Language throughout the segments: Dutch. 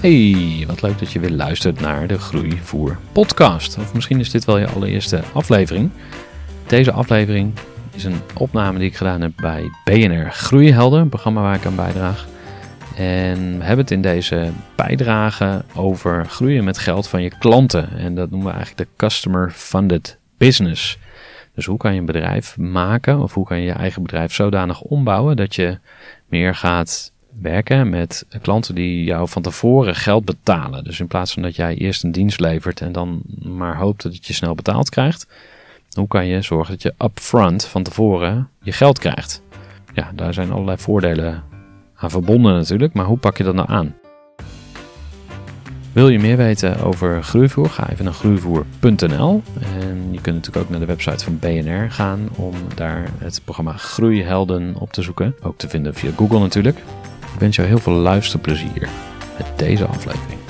Hey, wat leuk dat je weer luistert naar de Groeivoer podcast. Of misschien is dit wel je allereerste aflevering. Deze aflevering is een opname die ik gedaan heb bij BNR Groeihelden, een programma waar ik aan bijdraag. En we hebben het in deze bijdrage over groeien met geld van je klanten. En dat noemen we eigenlijk de Customer Funded Business. Dus hoe kan je een bedrijf maken of hoe kan je je eigen bedrijf zodanig ombouwen dat je meer gaat werken met klanten die jou van tevoren geld betalen. Dus in plaats van dat jij eerst een dienst levert en dan maar hoopt dat je snel betaald krijgt, hoe kan je zorgen dat je upfront van tevoren je geld krijgt? Ja, daar zijn allerlei voordelen aan verbonden natuurlijk, maar hoe pak je dat nou aan? Wil je meer weten over groeivoer? Ga even naar groeivoer.nl. En je kunt natuurlijk ook naar de website van BNR gaan om daar het programma Groeihelden op te zoeken. Ook te vinden via Google natuurlijk. Ik wens jou heel veel luisterplezier met deze aflevering.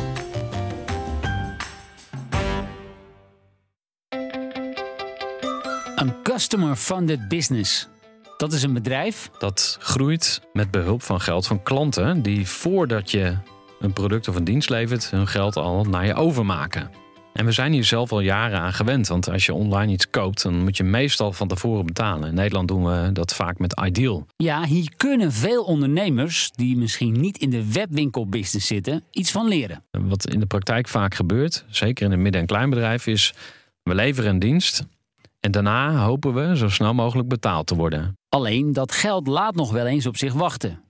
Een customer-funded business. Dat is een bedrijf Dat groeit met behulp van geld van klanten die voordat je een product of een dienst levert, hun geld al naar je overmaken. En we zijn hier zelf al jaren aan gewend, want als je online iets koopt, dan moet je meestal van tevoren betalen. In Nederland doen we dat vaak met Ideal. Ja, hier kunnen veel ondernemers die misschien niet in de webwinkelbusiness zitten, iets van leren. Wat in de praktijk vaak gebeurt, zeker in een midden- en kleinbedrijf, is we leveren een dienst en daarna hopen we zo snel mogelijk betaald te worden. Alleen dat geld laat nog wel eens op zich wachten.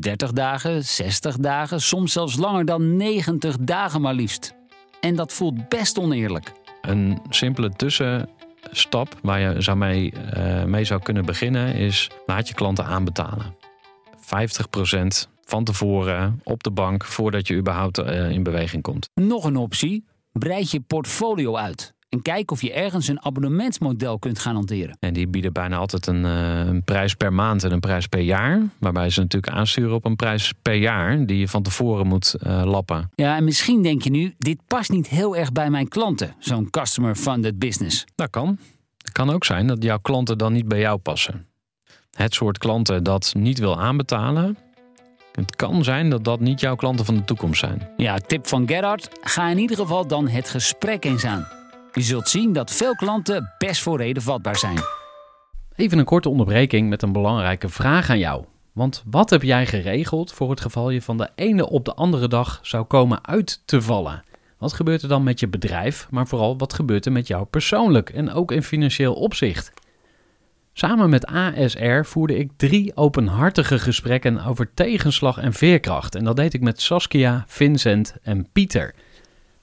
30 dagen, 60 dagen, soms zelfs langer dan 90 dagen maar liefst. En dat voelt best oneerlijk. Een simpele tussenstap waar je zou mee, eh, mee zou kunnen beginnen is laat je klanten aanbetalen. 50% van tevoren op de bank voordat je überhaupt eh, in beweging komt. Nog een optie: breid je portfolio uit. En kijk of je ergens een abonnementsmodel kunt gaan hanteren. En die bieden bijna altijd een, eh, een prijs per maand en een prijs per jaar. Waarbij ze natuurlijk aansturen op een prijs per jaar die je van tevoren moet eh, lappen. Ja, en misschien denk je nu: dit past niet heel erg bij mijn klanten, zo'n customer-funded business. Dat kan. Het kan ook zijn dat jouw klanten dan niet bij jou passen. Het soort klanten dat niet wil aanbetalen. Het kan zijn dat dat niet jouw klanten van de toekomst zijn. Ja, tip van Gerhard: ga in ieder geval dan het gesprek eens aan. Je zult zien dat veel klanten best voor reden vatbaar zijn. Even een korte onderbreking met een belangrijke vraag aan jou. Want wat heb jij geregeld voor het geval je van de ene op de andere dag zou komen uit te vallen? Wat gebeurt er dan met je bedrijf, maar vooral wat gebeurt er met jou persoonlijk en ook in financieel opzicht? Samen met ASR voerde ik drie openhartige gesprekken over tegenslag en veerkracht. En dat deed ik met Saskia, Vincent en Pieter.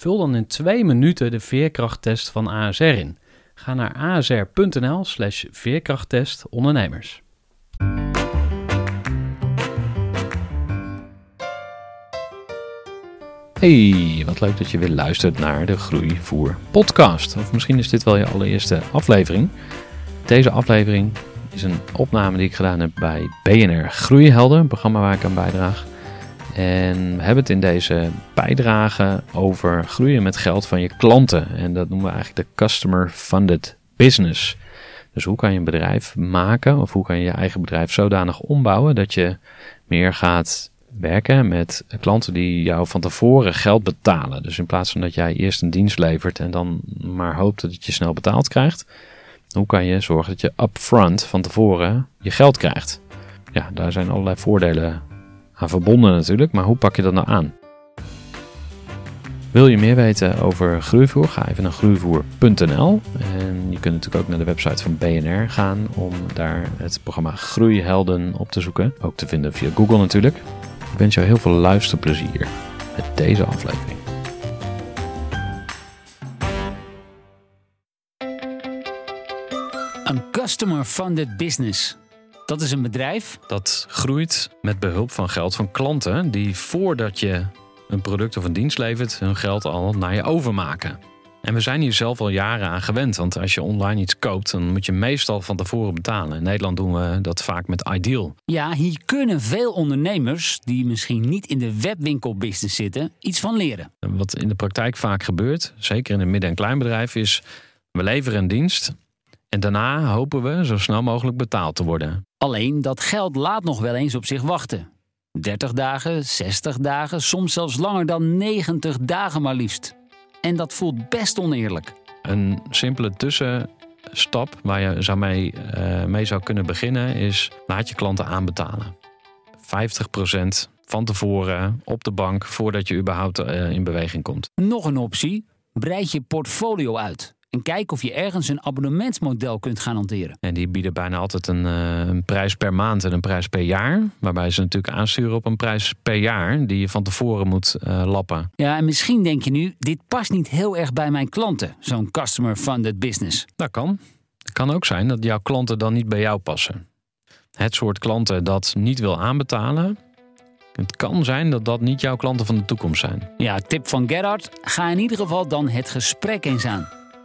Vul dan in twee minuten de veerkrachttest van ASR in. Ga naar asr.nl slash veerkrachttest ondernemers. Hey, wat leuk dat je weer luistert naar de Groeivoer podcast. Of misschien is dit wel je allereerste aflevering. Deze aflevering is een opname die ik gedaan heb bij BNR Groeihelden, een programma waar ik aan bijdraag. En we hebben het in deze bijdrage over groeien met geld van je klanten. En dat noemen we eigenlijk de Customer Funded Business. Dus hoe kan je een bedrijf maken of hoe kan je je eigen bedrijf zodanig ombouwen dat je meer gaat werken met klanten die jou van tevoren geld betalen. Dus in plaats van dat jij eerst een dienst levert en dan maar hoopt dat je snel betaald krijgt, hoe kan je zorgen dat je upfront van tevoren je geld krijgt? Ja, daar zijn allerlei voordelen aan verbonden natuurlijk, maar hoe pak je dat nou aan? Wil je meer weten over groeivoer? Ga even naar groeivoer.nl. En je kunt natuurlijk ook naar de website van BNR gaan om daar het programma Groeihelden op te zoeken. Ook te vinden via Google natuurlijk. Ik wens jou heel veel luisterplezier met deze aflevering. Een customer-funded business. Dat is een bedrijf Dat groeit met behulp van geld van klanten die voordat je een product of een dienst levert, hun geld al naar je overmaken. En we zijn hier zelf al jaren aan gewend, want als je online iets koopt, dan moet je meestal van tevoren betalen. In Nederland doen we dat vaak met Ideal. Ja, hier kunnen veel ondernemers die misschien niet in de webwinkelbusiness zitten, iets van leren. En Wat in de praktijk vaak gebeurt, zeker in een midden- en kleinbedrijf, is we leveren een dienst en daarna hopen we zo snel mogelijk betaald te worden. Alleen dat geld laat nog wel eens op zich wachten. 30 dagen, 60 dagen, soms zelfs langer dan 90 dagen maar liefst. En dat voelt best oneerlijk. Een simpele tussenstap waar je zou mee, eh, mee zou kunnen beginnen is laat je klanten aanbetalen. 50% van tevoren op de bank voordat je überhaupt eh, in beweging komt. Nog een optie: breid je portfolio uit. En kijk of je ergens een abonnementsmodel kunt gaan hanteren. En die bieden bijna altijd een, eh, een prijs per maand en een prijs per jaar. Waarbij ze natuurlijk aansturen op een prijs per jaar die je van tevoren moet eh, lappen. Ja, en misschien denk je nu: dit past niet heel erg bij mijn klanten, zo'n customer-funded business. Dat kan. Het kan ook zijn dat jouw klanten dan niet bij jou passen. Het soort klanten dat niet wil aanbetalen. Het kan zijn dat dat niet jouw klanten van de toekomst zijn. Ja, tip van Gerhard: ga in ieder geval dan het gesprek eens aan.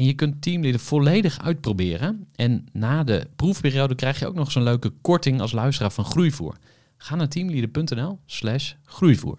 En je kunt Teamleader volledig uitproberen. En na de proefperiode krijg je ook nog zo'n leuke korting als luisteraar van Groeivoer. Ga naar teamleader.nl slash groeivoer.